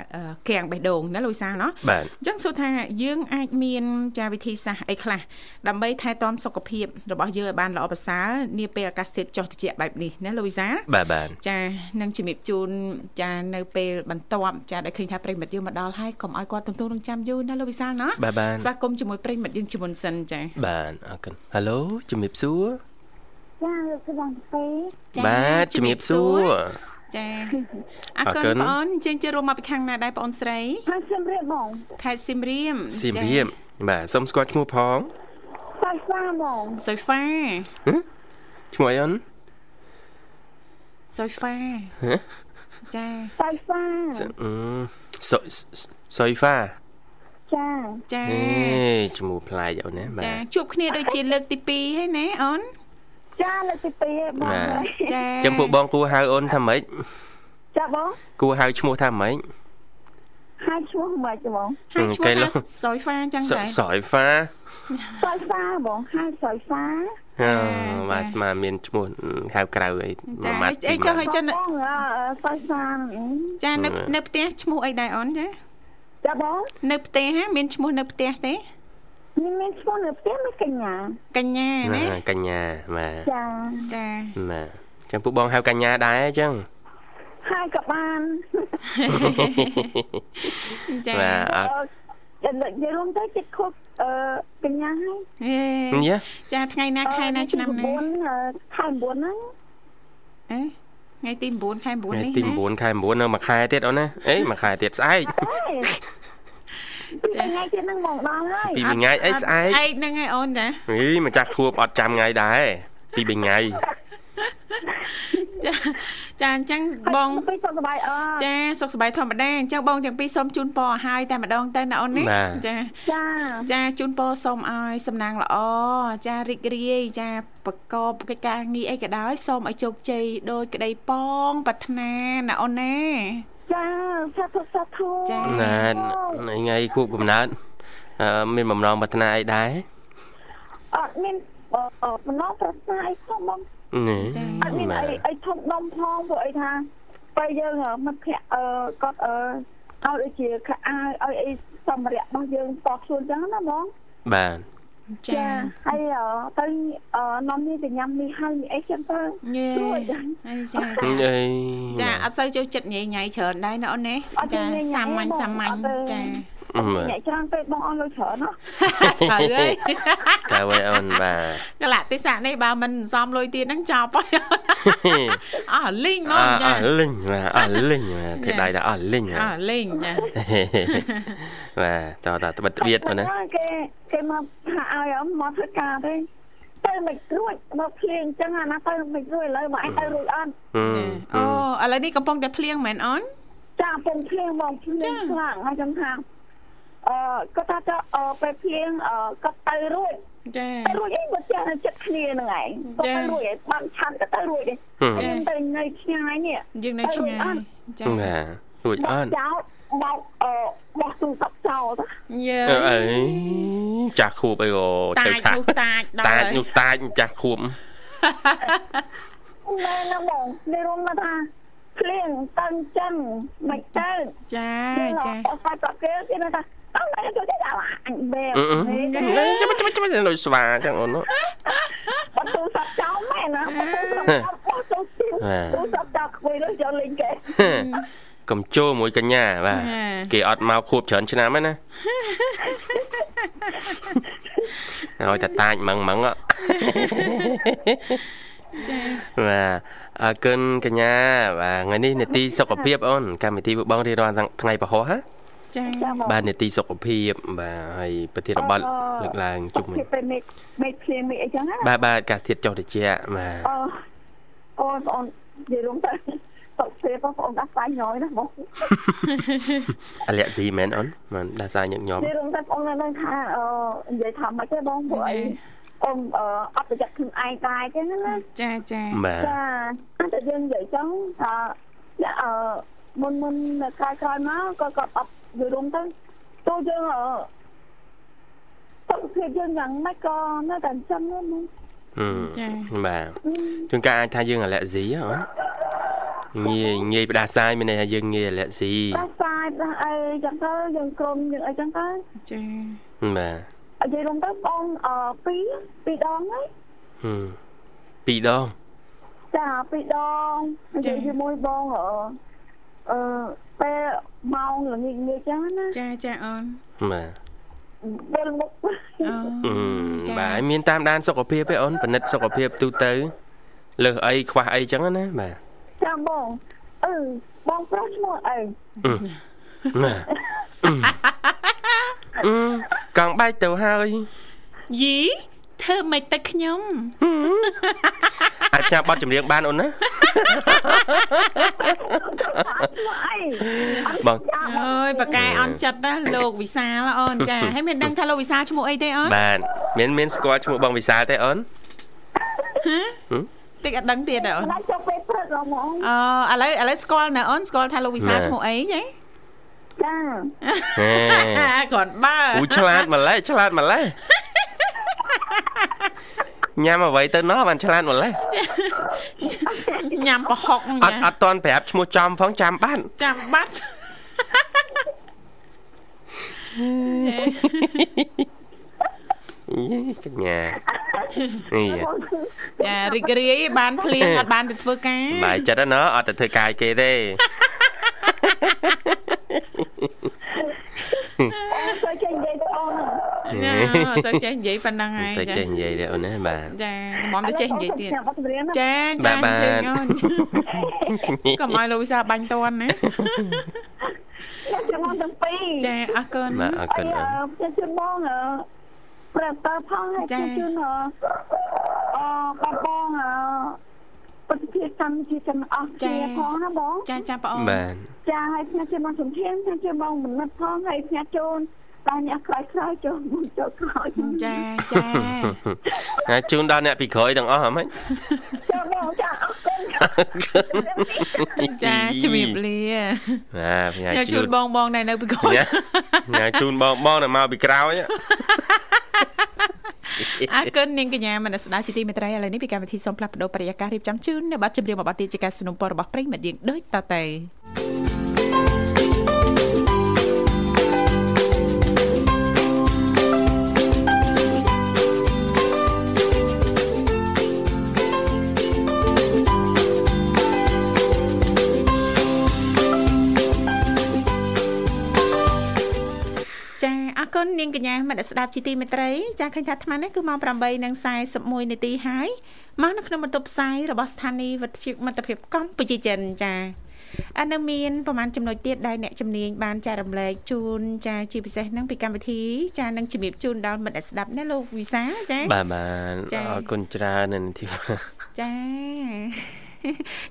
កៀងបេះដូងណាលោកវិសាលណោះអញ្ចឹងសួរថាយើងអាចមានចាវិធីសាស្ត្រអីខ្លះដើម្បីថែទាំសុខភាពរបស់យើងឲ្យបានល្អប្រសើរនាពេលអាកាសធាតុចុះត្រជាក់បែបនេះណាលោកវិសាបាទបាទចានឹងជំរាបជូនចានៅពេលបន្ទាប់ចាដែលឃើញថាប្រិមិត្តយើងមកដល់ហើយកុំឲ្យគាត់ទន្ទឹងរង់ចាំយូរណាលោកវិសាលណាស្វាគមន៍ជាមួយប្រិមិត្តយើងជាមុនសិនចាបាទអរគុណហៅឡូជំរាបសួរចាលោកស្វាងទេបាទជំរាបសួរចាអរគុណបងអូនជើងជិះរួមមកពីខាងណាដែរបងអូនស្រីខេត្តសៀមរាបបងខេត្តសៀមរាបសៀមរាបបាទសូមស្គាល់ឈ្មោះផងសុយហ្វាបងសុយហ្វាឈ្មោះអីអូន សុយហ្វាចាសុយហ្វាសុសុយហ្វាចាចាអេឈ្មោះប្លែកអូនណាបាទចាជួបគ្នាដូចជាលើកទី2ហើយណាអូនចាលើកទី2ហើយបងចាចឹងពួកបងគួរហៅអូនថាម៉េចចាបងគួរហៅឈ្មោះថាម៉េច ហើយឈ្មោះមិនហ្មងហើយឈ្មោះថាស្រយហ្វាអញ្ចឹងដែរស្រយហ្វាសយហ្វាបងហើយសយហ្វាអឺបាទស្មាមានឈ្មោះហៅក្រៅអីចាម៉ាត់អីចុះឲ្យចិនបងអឺសយហ្វាចានៅនៅផ្ទះឈ្មោះអីដែរអូនចាចាបងនៅផ្ទះហ่าមានឈ្មោះនៅផ្ទះទេមានមានឈ្មោះនៅផ្ទះមានកញ្ញាកញ្ញាណាកញ្ញាបាទចាចាបាទចឹងពួកបងហៅកញ្ញាដែរអញ្ចឹង ហើយក៏បានចាបាទអអឺត់និយាយរួមទៅចិត្តខុសអឺកញ្ញាហើយហេញ៉ាចាថ្ងៃណាខែណាឆ្នាំណា9ខែ9ហ្នឹងអេថ្ងៃទី9ខែ9ថ្ងៃនេះទីណា9ខែ9នៅមួយខែទៀតអូនណាអីមួយខែទៀតស្អែកចាថ្ងៃទៀតហ្នឹងមកដល់ហើយពីរថ្ងៃអីស្អែកស្អែកហ្នឹងឯងអូនចាហីម្ចាស់ខួបអត់ចាំថ្ងៃដែរពីរថ្ងៃ ចាចាអញ្ចឹងបងពីសុខសប្បាយអឺចាសុខសប្បាយធម្មតាអញ្ចឹងបងទាំងពីរសូមជូនពរឲ្យហើយតែម្ដងទៅណាអូនណាចាចាចាជូនពរសូមឲ្យសំណាងល្អចារីករាយចាប្រកបកិច្ចការងារអីក៏ដោយសូមឲ្យជោគជ័យដោយក្តីប៉ងប្រាថ្នាណាអូនណាចាសាធុសាធុចាណាថ្ងៃខួបកំណើតអឺមានបំណងប្រាថ្នាអីដែរអត់មានអឺបំណងប្រាថ្នាអីផងបង នេះអត់មានអីអីធំដុំផងព្រោះអីថាពេលយើងមិត្តភ័ក្តិអឺគាត់អឺឲ្យដូចជាខោអាវឲ្យអីសម្ភារៈរបស់យើងតខ្លួនចឹងណាបងបាទចាហើយអឺទៅអឺនំនេះទៅញ៉ាំនេះហើយនេះអីចឹងទៅយេស្រួលចាហើយចាអីចាអត់សូវចូលចិត្តញ៉ៃញ៉ៃច្រើនដែរណាអូនណាចាសាមញ្ញសាមញ្ញចា ញ៉ាំច្រើនពេកបងអស់លុយច្រើនណាត្រូវហើយតើវិញអូនបាទកលៈទេសៈនេះបើមិនសំលុយទៀតហ្នឹងចប់ហើយអស់លីងហ្មអងចាអលិញបាទអលិញបាទធ្វើដៃថាអលិញអស់លីងចាបាទតើតត្បិតត្បៀតអូនណាគេគេមកថាឲ្យអមមកធ្វើការទេទៅមិនរួចមកភ្លៀងចឹងអាណាទៅមិនរួចឥឡូវមកអាចទៅរួចអត់អូឥឡូវនេះកំពុងតែភ្លៀងមែនអូនចាពងភ្លៀងមកភ្លៀងខ្លាំងហើយចឹងថា អឺគាត់ថាទៅអឺពេលភ្លៀងអឺគាត់ទៅរួចចាទៅរួចអីមកចាស់នៅចិត្តគ្នាហ្នឹងឯងគាត់ទៅរួចឯងបានឆាន់ក៏ទៅរួចដែរខ្ញុំទៅនៅឆ្ងាយនេះយើងនៅឆ្ងាយចាបាទរួចអត់ចោលបោកអឺបោះទូរស័ព្ទចោលទៅយើអីចាស់ខួបអីអូតាឆៅចឆាក់នោះតាចដល់តាចហើយនោះតាចចាស់ខួបមែនណាបងនេះរួមមកថាភ្លៀងតឹងចឹងមិនទៅចាចាអត់ស្អាតគេគេថា អត់ទៅទៅដល់អញបែបចាំចាំចាំដូចស្វាចឹងអូនបាត់ទូរស័ព្ទចោលមែនណាបាត់ទូរស័ព្ទចោលបាត់ទូរស័ព្ទទូរស័ព្ទចោលខ្វៃលើយកលេងគេកំជោមួយកញ្ញាបាទគេអត់មកខួបច្រើនឆ្នាំហ្នឹងណាហើយតែតាចម៉ងម៉ងចាបាទអរគុណកញ្ញាបាទថ្ងៃនេះនេតិសុខភាពអូនកម្មវិធីពួកបងរៀបរាល់ថ្ងៃពហុហ៎ ចាបាទនេតិសុខភាពបាទហើយប្រធានបទលើកឡើងជុំវិញពេលមេឃមេឃភ្លៀងមេឃអីចឹងណាបាទបាទអាកាសធាតុចុះត្រជាក់បាទអឺអូនបងនិយាយរួមទៅសុខភាពបងប្អូនដាស់ស្វាយញយណាបងអាឡែស៊ីមែនអូនមិនដាសាញឹកញោមនិយាយរួមទៅបងនៅថាអឺនិយាយថាមិនទេបងព្រោះអីអូនអឺអត់ប្រយ័ត្នខ្លួនឯងដែរចឹងណាចាចាបាទចាតែយើងនិយាយចឹងថាអឺមុនមុននៅក្រោយក្រោយមកក៏គាត់អត់និ យាយរួមទៅទោះយើងអឺសុខភាពយើងយ៉ាងម៉េចក៏នៅតែអញ្ចឹងហ្នឹងចាបាទជួនកាលអាចថាយើងអាឡែស៊ីអូនងាយងាយផ្ដាសាយមានន័យថាយើងងាយអាឡែស៊ីផ្ដាសាយផ្ដាអីចឹងទៅយើងក្រុមយើងអីចឹងទៅចាបាទនិយាយរួមទៅបងអឺពីរពីរដងហើយហឹមពីរដងចាពីរដងនិយាយជាមួយបងអឺ អឺពេលម៉ោងល្ងាចងាចចឹងណាចាចាអូនបាទពេលមុខអូអឺបាទមានតាមដានសុខភាពទេអូនពិនិត្យសុខភាពទូទៅលើសអីខ្វះអីចឹងណាបាទចាបងអឺបងប្រុសឈ្មោះអីបាទអឺកង់បែកទៅហើយយីធ្វើមិនទៅខ្ញុំ អាចផ្សាយប័ណ្ណចម្រៀងបានអូនណាឈ្មោះអីបងអើយប៉ាកែអន់ចិត្តណាលោកវិសាលអូនចាហើយមានដឹងថាលោកវិសាលឈ្មោះអីទេអូនបាទមានមានស្គាល់ឈ្មោះបងវិសាលទេអូនតិចអត់ដឹងទៀតទេអូនមិនអាចចុះពេលព្រឹកហ្មងអឺឥឡូវឥឡូវស្គាល់នៅអូនស្គាល់ថាលោកវិសាលឈ្មោះអីចាចាហេគ្រាន់បើអូឆ្លាតម្លេះឆ្លាតម្លេះ ញ៉ាំអ្វីទៅណោះបានឆ្លាតម្លេះញ៉ាំប្រហុកអត់អត់តន់ប្រាប់ឈ្មោះចំផងចាំបាត់ចាំបាត់យេកញ្ញានេះចារីករាយបានភ្លៀងអត់បានទៅធ្វើការបាយចិត្តណាអត់ទៅធ្វើការគេទេ អូសូវចេះនិយាយទៅអូនណាសូវចេះនិយាយប៉ុណ្ណឹងហើយចាចេះនិយាយទេអូនណាបាទចាមុំទៅចេះនិយាយទៀតចាចាជើងអូនកុំឲ្យលោកវិសាបាញ់តន់ណាចាំមកទាំងពីរចាអរគុណបាទអរគុណអូនខ្ញុំជឿបងប្រាប់តើផងឲ្យជឿជឿអអបងបង ពុទ្ធភាពកម្មជាចំអស់ជាផងណាបងចាចាបងអូនបាទចាឲ្យផ្ញើជូនបងសំធានផ្ញើជូនបងមនិតផងហើយផ្ញើជូនតែអ្នកក្រោយក្រោយចូលមកចូលក្រោយចាចាណាជូនដល់អ្នកពីក្រោយទាំងអស់ហ៎ម៉េចចាបងចាអរគុណចាជំរាបលាបាទផ្ញើជូនបងបងដែលនៅពីក្រោយញ៉ាជូនបងបងដែលមកពីក្រោយ អរគុណនាងកញ្ញាមនស្ដាប់ជាទីមេត្រីឥឡូវនេះពីកម្មវិធីសូមផ្លាស់ប្ដូរបរិយាកាសរៀបចំជូននៅប័ណ្ណចម្រៀងមួយប័ណ្ណទៀតជាការสนับสนุนរបស់ប្រិយមិត្តយើងដូចតទៅ គុណនាងកញ្ញាមិត្តស្ដាប់ជីទីមេត្រីចាឃើញថាអាត្មានេះគឺម៉ោង8:41នាទីហើយមកនៅក្នុងបន្ទប់ផ្សាយរបស់ស្ថានីយ៍វិទ្យុមិត្តភាពកម្ពុជាចិនចាអនុមានប្រហែលចំណុចទៀតដែលអ្នកជំនាញបានចែករំលែកជូនចាជាពិសេសហ្នឹងពីកម្មវិធីចានឹងជំរាបជូនដល់មិត្តស្ដាប់ណាលោកវិសាចាបាទបាទអរគុណច្រើននៅទីចា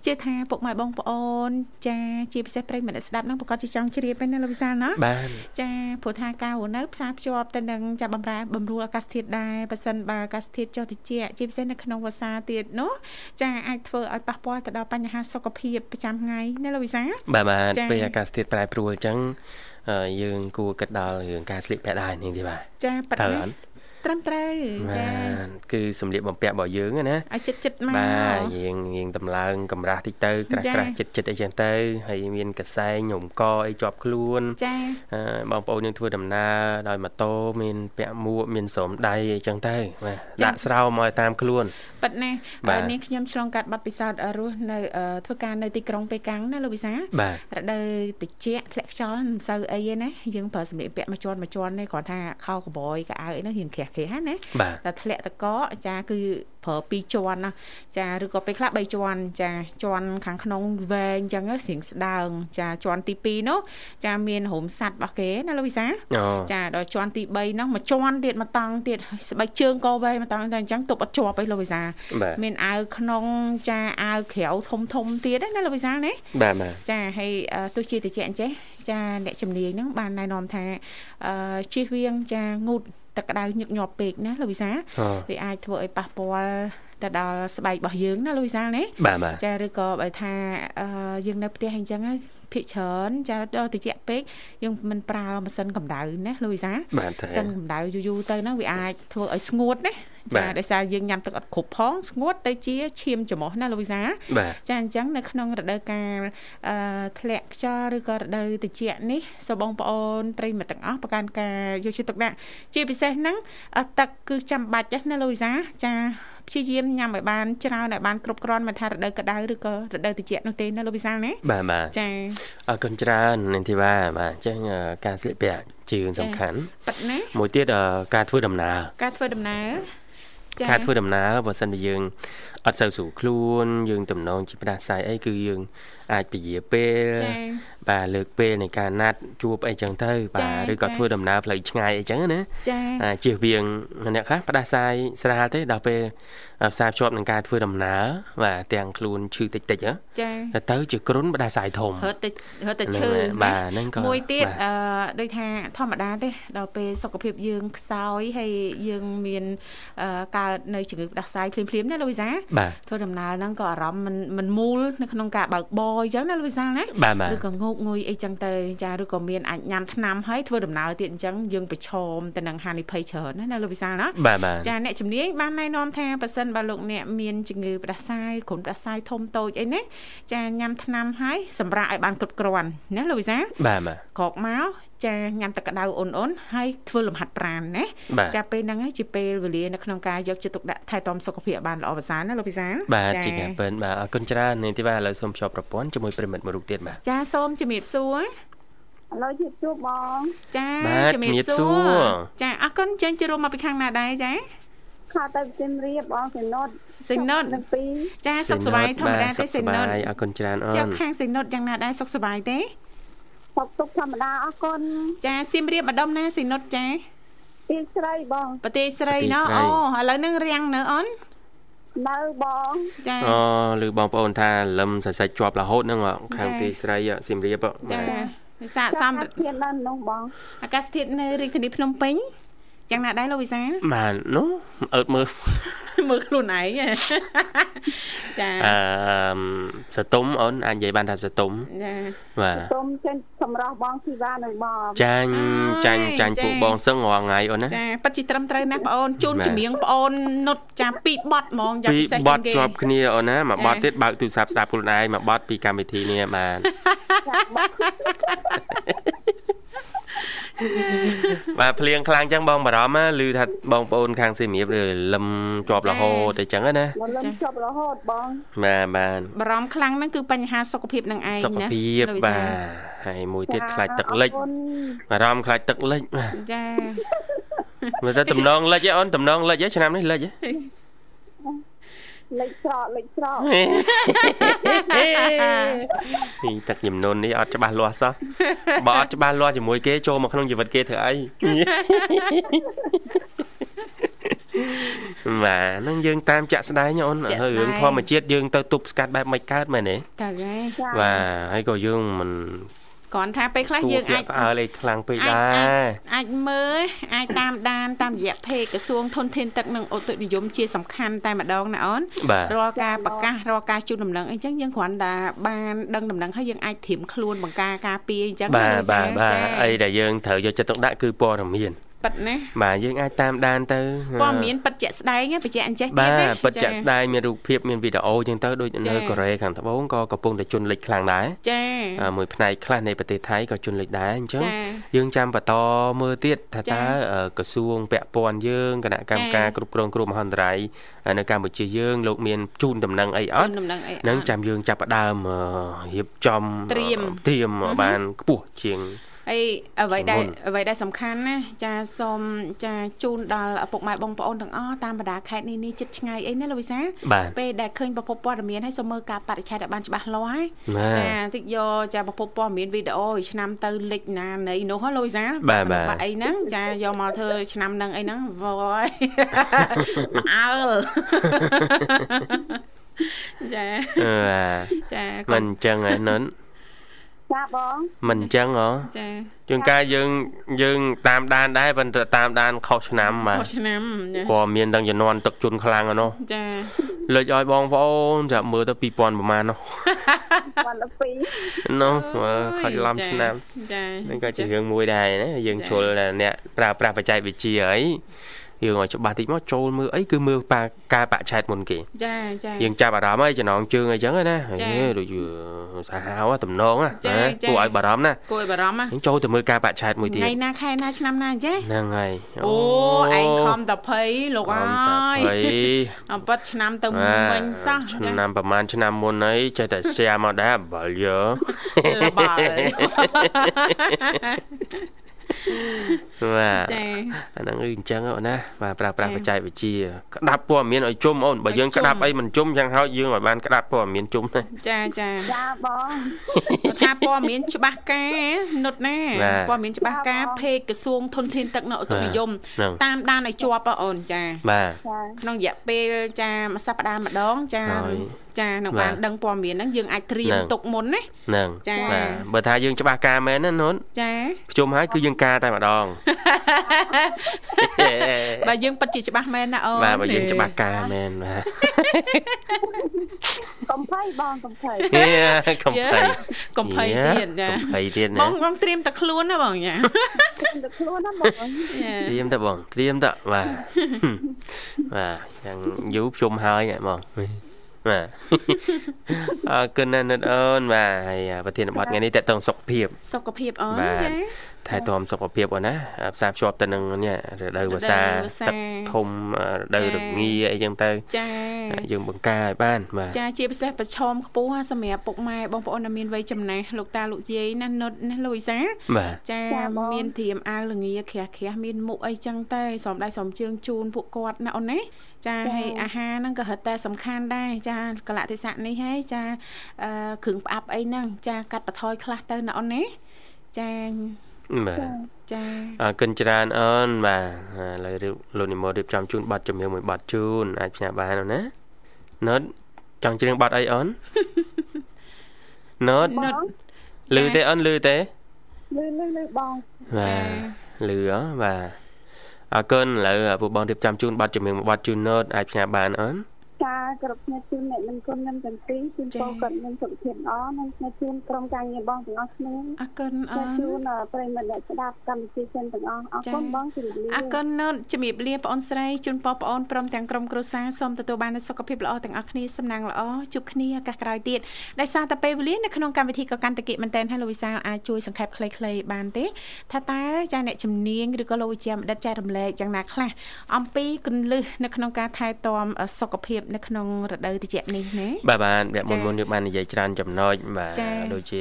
ជឿថាពុកម៉ែបងប្អូន ចា ជាពិសេសប្រិយមិត្តស្ដាប់នឹងប្រកាសជាចង់ជ្រាបហ្នឹងណាលោកវិសាលណាបាទចាព្រោះថាការរស់នៅផ្សារភ្ជាប់ទៅនឹងចាបំរែបំរួលអាកាសធាតុដែរប៉ះសិនបើអាកាសធាតុចុះតិចជាពិសេសនៅក្នុងវស្សាទៀតនោះចាអាចធ្វើឲ្យប៉ះពាល់ទៅដល់បញ្ហាសុខភាពប្រចាំថ្ងៃណាលោកវិសាបាទបាទពេលអាកាសធាតុប្រែប្រួលអញ្ចឹងយើងគួរគិតដល់រឿងការស្លៀកពាក់ដែរនេះទេបាទចាប៉ិត ត្រឹមត្រូវចាគឺសម្លៀកបំពាក់របស់យើងណាឲ្យចិត្តចិត្តមកបាទយើងយើងតម្លើងកម្រាស់តិចទៅក្រាស់ក្រាស់ចិត្តចិត្តអីចឹងទៅហើយមានកសែងញោមកអីជាប់ខ្លួន ចាបងប្អូនយើងធ្វើដំណើរដោយម៉ូតូមាន ពាក់មួកមានស្រោមដៃអីចឹងទៅបាទដាក់ស្រោមមកតាមខ្លួនប៉ិតណាហើយនេះខ្ញុំឆ្លងកាត់បទពិសោធន៍រស់នៅធ្វើការនៅទីក្រុងប៉េកាំងណាលោកវិសារដូវតិចធ្លាក់ខ្យល់មិនសូវអីទេណាយើងប្រើសម្លៀកពាក់មួយជាន់មួយជាន់នេះគ្រាន់ថាខោកបយកៅអៅអីនោះរៀងក្រាស់គ្រាណាតែធ្លាក់តកចាគឺប្រើ2ជាន់ណាចាឬក៏ពេលខ្លះ3ជាន់ចាជាន់ខាងក្នុងវែងអញ្ចឹងស្រៀងស្ដើង ចាជាន់ទី2នោះចាមានរោមសัตว์របស់គេណាលោកវិសាចាដល់ជាន់ទី3នោះមួយជាន់ទៀតមកតង់ទៀតស្បែកជើងក៏វែងមកតង់តែអញ្ចឹងទប់អត់ជាប់អីលោកវិសា មានអាវក្នុងចាអាវក្រៅធំធំទៀតណាលោកវិសាណាបាទបាទចាហើយទោះជាតិចអញ្ចេះចាអ្នកជំនាញហ្នឹងបានណែនាំថាអឺជិះវៀងចាងូត ទឹកក្តៅញឹកញាប់ពេកណាលោកវិសាវាអាចធ្វើឲ្យប៉ះពាល់ទៅដល់ស្បែករបស់យើងណាលូយសាលណាចាឬក៏បើថាយើងនៅផ្ទះអញ្ចឹងភិកច្រើនចាដល់តិចពេកយើងមិនប្រើម៉ាស៊ីនកម្ដៅណាលូយសាម៉ាស៊ីនកម្ដៅយូរយូរទៅហ្នឹងវាអាចធ្វើឲ្យស្ងួតណា ចាដោយសារយើងញ៉ាំទឹកអត់គ្រប់ផងស្ងួតទៅជាឈាមច្រមុះណាលូវីសាចាអញ្ចឹងនៅក្នុងរដូវកាលអឺធ្លាក់ខ្យល់ឬក៏រដូវត្រជាក់នេះសូមបងប្អូនប្រិយមិត្តទាំងអស់ប្រកាន់ការយកចិត្តទុកដាក់ជាពិសេសហ្នឹងទឹកគឺចាំបាច់ណាលូវីសាចាព្យាយាមញ៉ាំឲ្យបានច្រើនឲ្យបានគ្រប់គ្រាន់មិនថារដូវក្តៅឬក៏រដូវត្រជាក់នោះទេណាលោកវិសាលណាបាទបាទចាអរគុណច្រើននាងធីវ៉ាបាទអញ្ចឹងការស្លៀកពាក់ជារឿងសំខាន់ប៉ិតណាមួយទៀតការធ្វើដំណើរការធ្វើដំណើរ ការធ្វើដំណើរបើសិនជាយើងអត់សូវស្រួលខ្លួនយើងទំនងជាផ្ដាសាយអីគឺយើង អាចពជាពេលបាទលើកពេលនៃការណាត់ជួបអីចឹងទៅបាទឬក៏ធ្វើដំណើរផ្លូវឆ្ងាយអីចឹងណាចាជៀសវាងអ្នកខ្លះផ្ដាសាយស្រាលទេដល់ពេលផ្សារភ្ជាប់នឹងការធ្វើដំណើរបាទទាំងខ្លួនឈឺតិចតិចហ៎ចាទៅជាគ្រុនផ្ដាសាយធំរត់ទៅរត់ទៅឈឺបាទហ្នឹងក៏មួយទៀតអឺដូចថាធម្មតាទេដល់ពេលសុខភាពយើងខ្សោយហើយយើងមានការកើតនៅជំងឺផ្ដាសាយភ្លាមៗណាលោកវិសាធ្វើដំណើរហ្នឹងក៏អារម្មណ៍មិនមិនមូលនៅក្នុងការបើកបរអញ្ចឹងណាលោកវិសាណាឬក៏ងោកងុយអីចឹងទៅចាឬក៏មានអាចញ៉ាំថ្នាំហើយធ្វើដំណើរទៀតអញ្ចឹងយើងប្រឈមទៅនឹងហានិភ័យច្រើនណាណាលោកវិសាណាចាអ្នកជំនាញបានណែនាំថាប៉ះសិនបើលោកអ្នកមានជំងឺផ្ដាសាយគ្រុនផ្ដាសាយធំតូចអីណាចាញ៉ាំថ្នាំហើយសម្រាប់ឲ្យបានគ្រប់គ្រាន់ណាលោកវិសាបាទបាទក្រោកមក ចាញ៉ាំទឹកក្តៅអ៊ុនអ៊ុនហើយធ្វើលំហាត់ប្រាណណាចាពេលហ្នឹងហើយជាពេលវេលានៅក្នុងការយកចិត្តទុកដាក់ថែទាំសុខភាពបានល្អប្រសើរណាលោកពិសាបាទជាការពិនបាទអរគុណច្រើននាងធីវ៉ាឥឡូវសូមភ្ជាប់ប្រព័ន្ធជាមួយប្រិមិត្តមួយរូបទៀតបាទចាសូមជំរាបសួរឥឡូវជិះជួបបងចាជំរាបសួរចាអរគុណចេញជួបមកពីខាងណាដែរចាខាទៅសៀមរាបបងសេនុតសេនុតចាសុខសប្បាយធម្មតាទេសេនុតអរគុណច្រើនអូនចាខាងសេនុតយ៉ាងណាដែរសុខសប្បាយទេ សុខទុក្ខធម្មតាអរគុណចាសៀមរាបម្ដុំណាសេនុតចាទីស្រីបងប្រទេសស្រីណោះអូឥឡូវនឹងរៀងនៅអូននៅបងចាអូឬបងប្អូនថាលឹមសរសេចជាប់រហូតហ្នឹងខាងទីស្រីសៀមរាបចាវិសាសំធាតុនៅនោះបងអាកាសធាតុនៅរាជធានីភ្នំពេញ យ៉ាងណាដែរលោកវិសាបាទនោះអើតមើលមើលខ្លួនឯងចាអឺសតុំអូនអាចនិយាយបានថាសតុំចាបាទសតុំចេញសម្រាប់បងធីវ៉ានៅបងចាញ់ចាញ់ចាញ់ពួកបងសឹងរាល់ថ្ងៃអូនណាចាប៉ិតជាត្រឹមត្រូវណាស់បងអូនជូនជំនៀងបងអូននុតចាពីបត់ហ្មងយ៉ាងពិសេសជាងគេពីបត់ជាប់គ្នាអូនណាមួយបត់ទៀតបើកទូរស័ព្ទស្ដាប់ខ្លួនឯងមួយបត់ពីកម្មវិធីនេះបាន បាទភ្លៀងខ្លាំងចឹងបងបារម្ភឮថាបងប្អូនខាងសៀមរាបលឹមជាប់រហូតអញ្ចឹងណាលឹមជាប់រហូតបងបាទបាទបារម្ភខ្លាំងហ្នឹងគឺបញ្ហាសុខភាពនឹងឯងណាសុខភាពបាទហើយមួយទៀតខ្លាចទឹកលិចបារម្ភខ្លាចទឹកលិចបាទចាមើលទៅតំណងលិចឯអូនតំណងលិចឯឆ្នាំនេះលិចឯ លេខស្រកលេខស្រកនេះទឹកចំនួននេះអត់ច្បាស់លាស់សោះបើអត់ច្បាស់លាស់ជាមួយគេចូលមកក្នុងជីវិតគេធ្វើអីបាទនឹងយើងតាមចាក់ស្ដែងអូនរឿងធម្មជាតិយើងទៅទប់ស្កាត់បែបមិនកើតមែនទេតាហ្គេបាទហើយក៏យើងមិន គ្រាន់ថាពេលខ្លះយើងអាចផ្អើលឯខ្លាំងពេកដែរអាចមើលអាចតាមដានតាមរយៈเพจក្រសួងធនធានទឹកនិងអូតុនិយមជាសំខាន់តែម្ដងណាអូនរាល់ការប្រកាសរាល់ការជូនដំណឹងអីចឹងយើងគ្រាន់តែបានដឹងដំណឹងហើយយើងអាចត្រៀមខ្លួនបង្ការការពារអញ្ចឹងបាទបាទបាទអីដែលយើងត្រូវយកចិត្តទុកដាក់គឺព័ត៌មាន ប៉ិតណាបាទយើងអាចតាមដានទៅព័ត៌មានប៉ិតជាក់ស្ដែងបញ្ជាក់អញ្ចេះទៀតណាបាទប៉ិតជាក់ស្ដែងមានរូបភាពមានវីដេអូចឹងទៅដូចនៅកូរ៉េខាងត្បូងក៏កំពុងតែជន់លិចខ្លាំងដែរចា៎មួយផ្នែកខ្លះនៃប្រទេសថៃក៏ជន់លិចដែរអញ្ចឹងយើងចាំបន្តមើលទៀតថាតើក្រសួងពាក់ព័ន្ធយើងគណៈកម្មការគ្រប់គ្រងគ្រោះមហន្តរាយនៅកម្ពុជាយើងលោកមានជូនដំណឹងអីអត់នឹងចាំយើងចាប់ផ្ដើមរៀបចំត្រៀមត្រៀមបានខ្ពស់ជាង ហើយអ្វីដែលអ្វីដែលសំខាន់ណាចាសូមចាជូនដល់ឪពុកម៉ែបងប្អូនទាំងអស់តាមបណ្ដាខេត្តនេះនេះចិត្តឆ្ងាយអីណាលោកវិសាពេលដែលឃើញប្រភពព័ត៌មានហើយសូមមើលការបរិច្ឆេទឲ្យបានច្បាស់លាស់ហើយចាតិចយកចាប្រភពព័ត៌មានវីដេអូឆ្នាំទៅលិចណានៃនោះលោកវិសាបាទបាទអីហ្នឹងចាយកមកធ្វើឆ្នាំហ្នឹងអីហ្នឹងវយអើលចាចាមិនអញ្ចឹងឯនិន ចាបងមិនអញ្ចឹងហ៎ចាជួនកាលយើងយើងតាមដានដែរប៉ុន្តែតាមដានខុសឆ្នាំបាទខុសឆ្នាំព័ត៌មានទាំងជំនាន់ទឹកជន់ខ្លាំងហ្នឹងចាលេចឲ្យបងប្អូនចាំមើលទៅ2000ប្រហែលនោះបានដល់2នោះខុសឡំឆ្នាំចាហ្នឹងក៏ជារឿងមួយដែរណាយើងជុលអ្នកប្រើប្រាស់បច្ចេកវិទ្យាអី យើងឲ្យច្បាស់តិចមកចូលមើលអីគឺមើលការបាក់ឆែតមុនគេចាចាយើងចាប់អារម្មណ៍ហើយចំណងជើងអីចឹងណាដូចសាហាវតំណងណាគួរឲ្យបារម្ភណាគួរឲ្យបារម្ភណាយើងចូលទៅមើលការបាក់ឆែតមួយទៀតថ្ងៃណាខែណាឆ្នាំណាចេះហ្នឹងហើយអូឯងខំតភ័យលោកអើយអប៉ិតឆ្នាំទៅមិញសោះឆ្នាំប្រហែលឆ្នាំមុនអីចេះតែស្យាមកដែរបាល់យើបាល់ បាទចាអាហ្នឹងគឺអញ្ចឹងអូនណាបាទប្រើប្រាស់បច្ចេកវិទ្យាក្តាប់ព័ត៌មានឲ្យជុំអូនបើយើងក្តាប់អីមិនជុំយ៉ាងហោចយើងឲ្យបានក្តាប់ព័ត៌មានជុំណាចាចាចាបងថាព័ត៌មានច្បាស់ការនុតណាព័ត៌មានច្បាស់ការពេកក្រសួងធនធានទឹកនៅឧតុនិយមតាមដានឲ្យជាប់អូនចាបាទក្នុងរយៈពេលចាមួយសប្តាហ៍ម្ដងចា ចានឹងបានដឹងព័ត៌មានហ្នឹងយើងអាចត្រៀមទុកមុនណាហ្នឹងចាបាទបើថាយើងច្បាស់ការមែនណានុនចាប្រជុំហើយគឺយើងការតែម្ដងបើយើងពិតជាច្បាស់មែនណាអូនបាទបើយើងច្បាស់ការមែនបាទកំភៃបងកំភៃកំភៃកំភៃទៀតចាកំភៃទៀតណាបងបងត្រៀមតែខ្លួនណាបងចាត្រៀមតែខ្លួនណាបងត្រៀមតែបងត្រៀមតែបាទបាទយ៉ាងយូរជុំហើយបង បាទអរគុណណាស់និតអូនបាទហើយប្រធានបទថ្ងៃនេះតើតងសុខភាពសុខភាពអូនចាថែទាំសុខភាពអូនណាផ្សារភ្ជាប់ទៅនឹងនេះរដូវវស្សាទឹកធំរដូវរងាអីចឹងទៅចាយើងបង្ការឲ្យបានបាទចាជាពិសេសប្រឈមខ្ពស់សម្រាប់ពុកម៉ែបងប្អូនដែលមានវ័យចំណាស់លោកតាលោកយាយណានុតណាលូយសាចាមានត្រៀមអាវលងាក្រាស់ក្រាស់មានមុខអីចឹងទៅសំដៃសំជើងជូនពួកគាត់ណាអូនណា ចាហើយអាហារហ្នឹងក៏រឹតតែសំខាន់ដែរចាកលៈទេសៈនេះហើយចាគ្រឿងផ្អាប់អីហ្នឹងចាកាត់បន្ថយខ្លះទៅណាអូនណាចាបាទចាអរគុណច្រើនអូនបាទឥឡូវលោកនិមលរៀបចំជូនប័ណ្ណចម្រៀងមួយប័ណ្ណជូនអាចផ្ញើបានអូនណាណូតចង់ច្រៀងប័ណ្ណអីអូនណូតលឺទេអូនលឺទេលឺលឺលឺបងបាទលឺហ៎បាទ អរគុណឥឡូវពួកបងរៀបចំជូនប័ណ្ណចម្រៀងមួយប័ណ្ណជូនណូតអាចផ្ញើបានអូន ចាគ្រប់គ្នាជូនអ្នកនឹងគុណខ្ញុំទាំងពីរជូនពរគាត់មានសុខភាពល្អនិងខ្ញុំជូនក្រុមការងារបងទាំងអស់គ្នាអរគុណអរជូនប្រិយមិត្តអ្នកស្ដាប់កម្មវិធីចិនទាំងអស់អរគុណបងជម្រាបលាអរគុណនូតជំរាបលាបងអូនស្រីជូនពរបងអូនព្រមទាំងក្រុមគ្រួសារសូមទទួលបាននូវសុខភាពល្អទាំងអស់គ្នាសំណាងល្អជួបគ្នាឱកាសក្រោយទៀតដោយសារតែពេលវេលានៅក្នុងកម្មវិធីក៏កាន់តែគិតមែនតើហើយលោកវិសាលអាចជួយសង្ខេបខ្លីៗបានទេថាតើចាអ្នកជំនាញឬក៏លោកវិជ្ជាមដិតចែករំលែកយ៉ាងណាខ្លះអំពីគន្លឹះនៅក្នុងការថែទាំសុខភាពនៅក្នុងរដូវត្រជាក់នេះណាបាទបាទវគ្គមុនមុនយើងបាននិយាយច្រើនចំណុចបាទដូចជា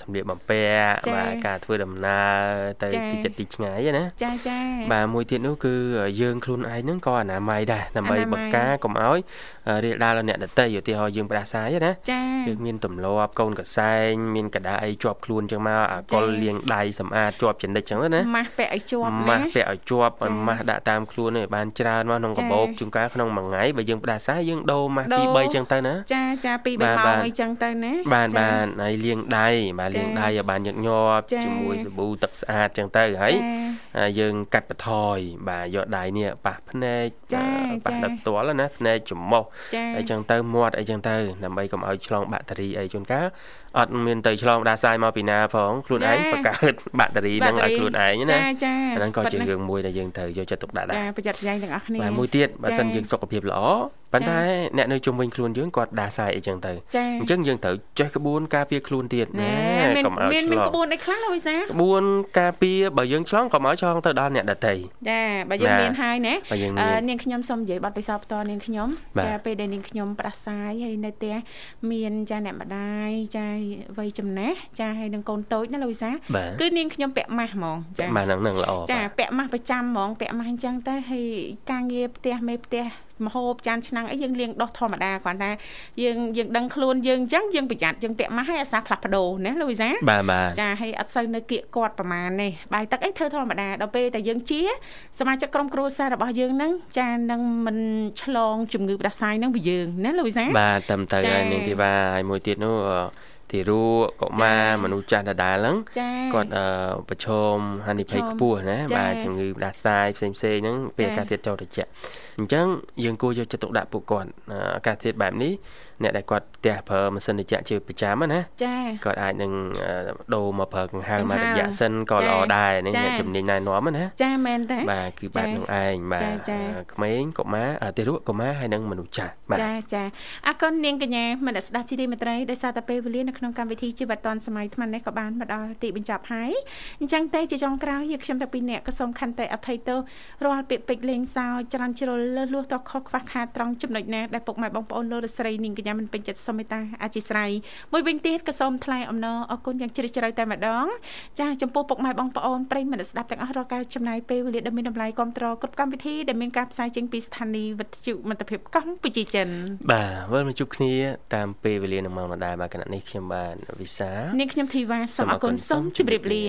សម្លៀកបំពាក់បាទការធ្វើដំណើរទៅទីចិត្តទីឆ្ងាយណាចាចាបាទមួយទៀតនោះគឺយើងខ្លួនឯងហ្នឹងក៏អនាម័យដែរដើម្បីបង្ការកុំឲ្យរាលដាលដល់អ្នកដទៃឧទាហរណ៍យើងផ្ដាសាយណាយើងមានទម្លាប់កូនកសែងមានកដាអីជាប់ខ្លួនចឹងមកអាកុលលាងដៃសម្អាតជាប់ចនិចចឹងណាម៉ាស់ពាក់ឲ្យជាប់ម៉ាស់ពាក់ឲ្យជាប់ម៉ាស់ដាក់តាមខ្លួនឲ្យបានច្រើនមកក្នុងកាបូបជួនកាលក្នុងមួយថ្ងៃបើយើងផ្ដាសាយយើងដូរម៉ាស់2 3ចឹងទៅណាចាចា2 3ម៉ោងអីចឹងទៅណាបានបានហើយលាងដៃបាទលាងដៃឲ្យបានញឹកញាប់ជាមួយសាប៊ូទឹកស្អាតចឹងទៅហើយយើងកាត់បន្ថយបាទយកដៃនេះប៉ះភ្នែកប៉ះដល់ផ្ទាល់ណាភ្នែកច្រមុះអីចឹងទៅមាត់អីចឹងទៅដើម្បីកុំឲ្យឆ្លងបាក់តេរីអីជួនកាលអត់មានទៅឆ្លងដាសាយមកពីណាផងខ្លួនឯងបង្កើតបាក់តេរីនឹងឲ្យខ្លួនឯងណាចាចាអាហ្នឹងក៏ជារឿងមួយដែលយើងត្រូវយកចិត្តទុកដាក់ដែរចាប្រយ័ត្នប្រយែងទាំងអស់គ្នាបាទមួយទៀតបើសិនយើងសុខភាពល្អប៉ុន្តែអ្នកនៅជុំវិញខ្លួនយើងគាត់ដាសាយអីចឹងទៅអញ្ចឹងយើងត្រូវចេះក្បួនការពារខ្លួនទៀតណាកុំឲ្យឆ្លងមានក្បួនអីខ្លះលោកវិសាក្បួនការពារបើយើងឆ្លងកុំឲ្យឆ្លងទៅដល់អ្នកដទៃចាបើយើងមានហើយណានាងខ្ញុំសូមនិយាយបទពិសោធន៍ផ្ទាល់នាងខ្ញុំចាពេលដែលនាងខ្ញុំប្រសាយហើយនៅផ្ទះមានចាអ្នកម្ដាយចាវ័យចំណាស់ចាហើយនឹងកូនតូចណាលោកវិសាគឺនាងខ្ញុំពាក់ម៉ាស់ហ្មងចាម៉ាស់ហ្នឹងនឹងល្អចាពាក់ម៉ាស់ប្រចាំហ្មងពាក់ម៉ាស់អញ្ចឹងទៅហើយការងារផ្ទះមេផ្ទះមហូបចានឆ្នាំងអីយើងលាងដុសធម្មតាគ្រាន់តែយើងយើងដឹងខ្លួនយើងអញ្ចឹងយើងប្រយ័ត្នយើងពាក់ម៉ាស់ឲ្យអាសាផ្លាស់ប្ដូរណាលូវីសាបាទបាទចាហើយអត់សូវនៅគៀកគាត់ប្រមាណនេះបាយទឹកអីធ្វើធម្មតាដល់ពេលតែយើងជាសមាជិកក្រុមគ្រួសាររបស់យើងហ្នឹងចានឹងមិនឆ្លងជំងឺផ្ដាសាយហ្នឹងពីយើងណាលូវីសាបាទតាមទៅហើយនាងធីវ៉ាហើយមួយទៀតនោះ ទារកកុមារមនុស្សចាស់ដដែលហ្នឹងគាត់ប្រឈមហានិភ័យខ្ពស់ណាបាទជំងឺផ្ដាសាយផ្សេងផ្សេងហ្នឹងពេលអាកាសធាតុចូលត្រជាក់ អញ្ចឹងយើងគួរយកចិត្តទុកដាក់ពួកគាត់អាកាសធាតុបែបនេះអ្នកដែលគាត់ផ្ទះប្រើម៉ាស៊ីនត្រជាក់ជាប្រចាំណាចាគាត់អាចនឹងដូរមកប្រើកង្ហារមករយៈសិនក៏ល្អដែរនេះអ្នកជំនាញណែនាំណាចាមែនតើបាទគឺបែបនឹងឯងបាទក្មេងកុមារទារកកុមារហើយនិងមនុស្សចាស់បាទចាចាអរគុណនាងកញ្ញាមនស្ដាប់ជីទីមេត្រីដោយសារតែពេលវេលានៅក្នុងកម្មវិធីជីវិតឌွန်សម័យថ្មនេះក៏បានមកដល់ទីបញ្ចប់ហើយអញ្ចឹងទេជាចុងក្រោយយើងខ្ញុំទាំងពីរនាក់ក៏សូមខន្តីអភ័យទោសរាល់ពាក្យពេចន៍លេងសើចច្រានជ្រុលលើសលួសតខុសខ្វះខាតត្រង់ចំណុចណាដែលពុកម៉ែបងប្អូនលោកស្រីនាងកញ្ញាមិនពេញចិត្តសូមមេត្តាអធិស្ឋានមួយវិញទៀតក៏សូមថ្លែងអំណរអគុណយ៉ាងជ្រាលជ្រៅតែម្ដងចាចំពោះពុកម៉ែបងប្អូនប្រិយមិត្តស្ដាប់ទាំងអស់រាល់ការចំណាយពេលវេលាដ៏មានតម្លៃគ្រប់ត្រគ្រប់កម្មវិធីដែលមានការផ្សាយចេញពីស្ថានីយ៍វិទ្យុមិត្តភាពកម្ពុជាចិនបាទវិលមកជួបគ្នាតាមពេលវេលានឹងម៉ោងដដែលបាទគណៈនេះខ្ញុំបាទវិសានាងខ្ញុំធីវ៉ាសូមអគុណសូមជម្រាបលា